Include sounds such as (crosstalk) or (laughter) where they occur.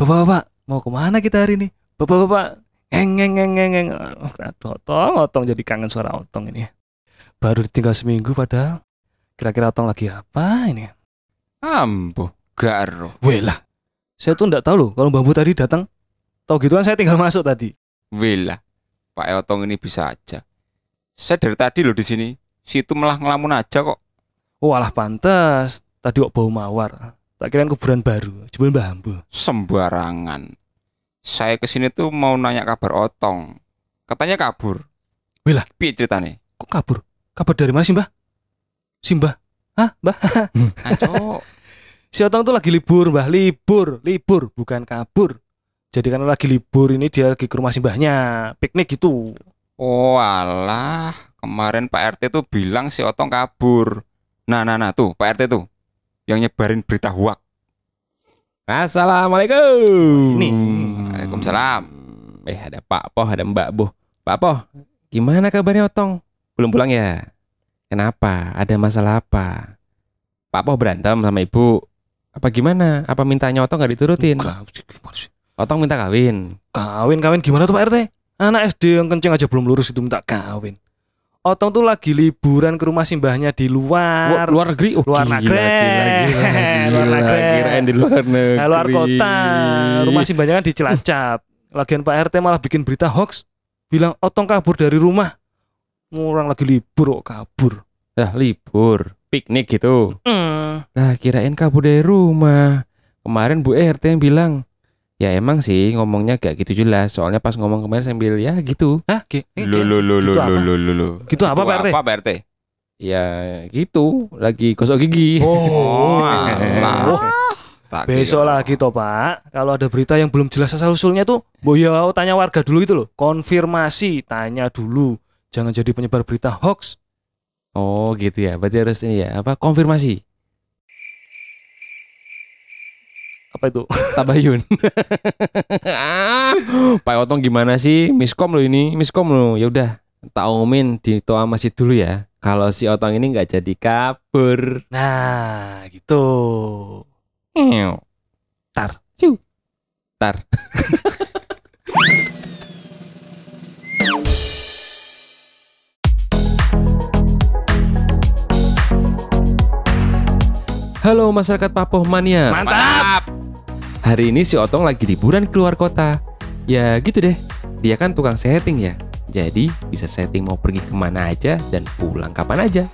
Bapak-bapak, mau ke mana kita hari ini? Bapak-bapak, ngeng ngeng ngeng ngeng ngeng. Aduh, otong, otong jadi kangen suara otong ini. Baru ditinggal seminggu padahal. Kira-kira otong lagi apa ini? Ambo, garo. Weh lah, saya tuh nggak tahu loh kalau bambu tadi datang. Tahu gitu kan saya tinggal masuk tadi. Wila, Pak Eotong ini bisa aja. Saya dari tadi loh di sini. Situ malah ngelamun aja kok. Oh alah pantas. Tadi kok bau mawar. Tak kirain kuburan baru, jebul bambu. Sembarangan. Saya ke sini tuh mau nanya kabar Otong. Katanya kabur. Wila. Piye ceritanya? Kok kabur? Kabar dari mana sih mbah? Si mbah? Hah mbah? (laughs) Aco, Si Otong tuh lagi libur mbah, libur, libur, bukan kabur. Jadi karena lagi libur ini dia lagi ke rumah simbahnya, piknik gitu. oh alah. Kemarin Pak RT tuh bilang si Otong kabur. Nah, nah, nah tuh Pak RT tuh. Yang nyebarin berita huak. Assalamualaikum. Ini. Waalaikumsalam. Eh ada Pak Poh, ada Mbak Boh. Pak Poh, gimana kabarnya Otong? Belum pulang ya? Kenapa? Ada masalah apa? Pak Poh berantem sama ibu. Apa gimana? Apa mintanya Otong gak diturutin? Otong minta kawin. Kawin, kawin gimana tuh Pak RT? Anak SD yang kenceng aja belum lurus itu minta kawin. Otong tuh lagi liburan ke rumah simbahnya di luar. Luar negeri. Oh, Luar negeri. (laughs) Luar negeri. Di luar negeri. Nah, luar kota. Rumah simbahnya kan di Cilacap. Lagian Pak RT malah bikin berita hoax. Bilang Otong kabur dari rumah. Orang lagi libur kok kabur. Lah libur, piknik gitu. Hmm. Lah kirain kabur dari rumah. Kemarin Bu RT yang bilang, ya emang sih ngomongnya gak gitu jelas. Soalnya pas ngomong kemarin sambil ya gitu. Hah? Lo lo lo lo gitu lo apa? lo lo lo. Gitu apa, Pak RT? Apa Pak RT? Ya gitu, lagi gosok gigi. Oh. (laughs) Oh, Tak besok kira. lagi toh Pak. Kalau ada berita yang belum jelas asal usulnya tuh, boya tanya warga dulu itu loh. Konfirmasi, tanya dulu. Jangan jadi penyebar berita hoax. Oh gitu ya, berarti harus ini ya, apa konfirmasi. Apa itu? (laughs) Tabayun. ah, Pak Otong gimana sih? Miskom lo ini, miskom lo. Ya udah, tak umumin di toa masjid dulu ya. Kalau si Otong ini nggak jadi kabur. Nah, gitu. Ew. Tar. Halo masyarakat Papoh Mania. Mantap. Hari ini si Otong lagi liburan keluar kota. Ya gitu deh. Dia kan tukang setting ya. Jadi bisa setting mau pergi ke mana aja dan pulang kapan aja.